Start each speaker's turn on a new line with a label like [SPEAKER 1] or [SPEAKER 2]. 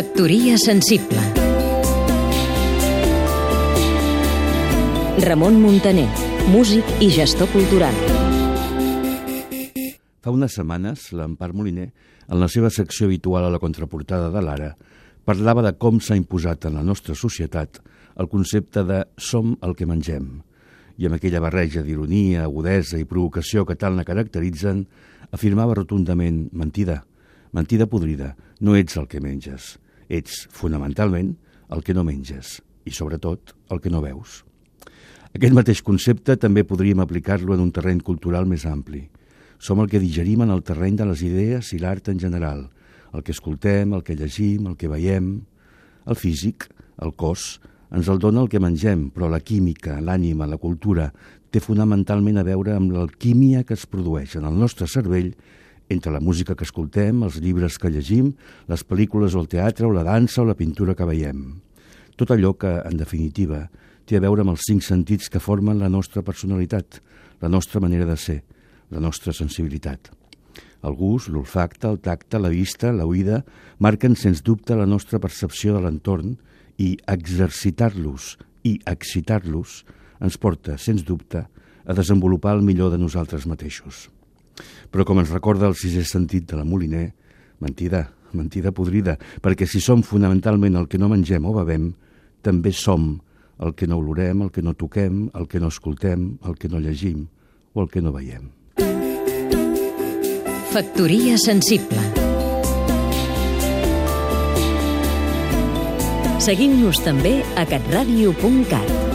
[SPEAKER 1] Factoria sensible. Ramon Muntaner, músic i gestor cultural.
[SPEAKER 2] Fa unes setmanes, l'Empar Moliner, en la seva secció habitual a la contraportada de l'Ara, parlava de com s'ha imposat en la nostra societat el concepte de som el que mengem, i amb aquella barreja d'ironia, agudesa i provocació que tal la caracteritzen, afirmava rotundament mentida, mentida podrida, no ets el que menges, ets, fonamentalment, el que no menges i, sobretot, el que no veus. Aquest mateix concepte també podríem aplicar-lo en un terreny cultural més ampli. Som el que digerim en el terreny de les idees i l'art en general, el que escoltem, el que llegim, el que veiem. El físic, el cos, ens el dona el que mengem, però la química, l'ànima, la cultura, té fonamentalment a veure amb l'alquímia que es produeix en el nostre cervell entre la música que escoltem, els llibres que llegim, les pel·lícules o el teatre o la dansa o la pintura que veiem. Tot allò que, en definitiva, té a veure amb els cinc sentits que formen la nostra personalitat, la nostra manera de ser, la nostra sensibilitat. El gust, l'olfacte, el tacte, la vista, la oïda, marquen sens dubte la nostra percepció de l'entorn i exercitar-los i excitar-los ens porta, sens dubte, a desenvolupar el millor de nosaltres mateixos. Però com ens recorda el sisè sentit de la Moliner, mentida, mentida podrida, perquè si som fonamentalment el que no mengem o bevem, també som el que no olorem, el que no toquem, el que no escoltem, el que no llegim o el que no veiem.
[SPEAKER 1] Factoria sensible Seguim-nos també a catradio.cat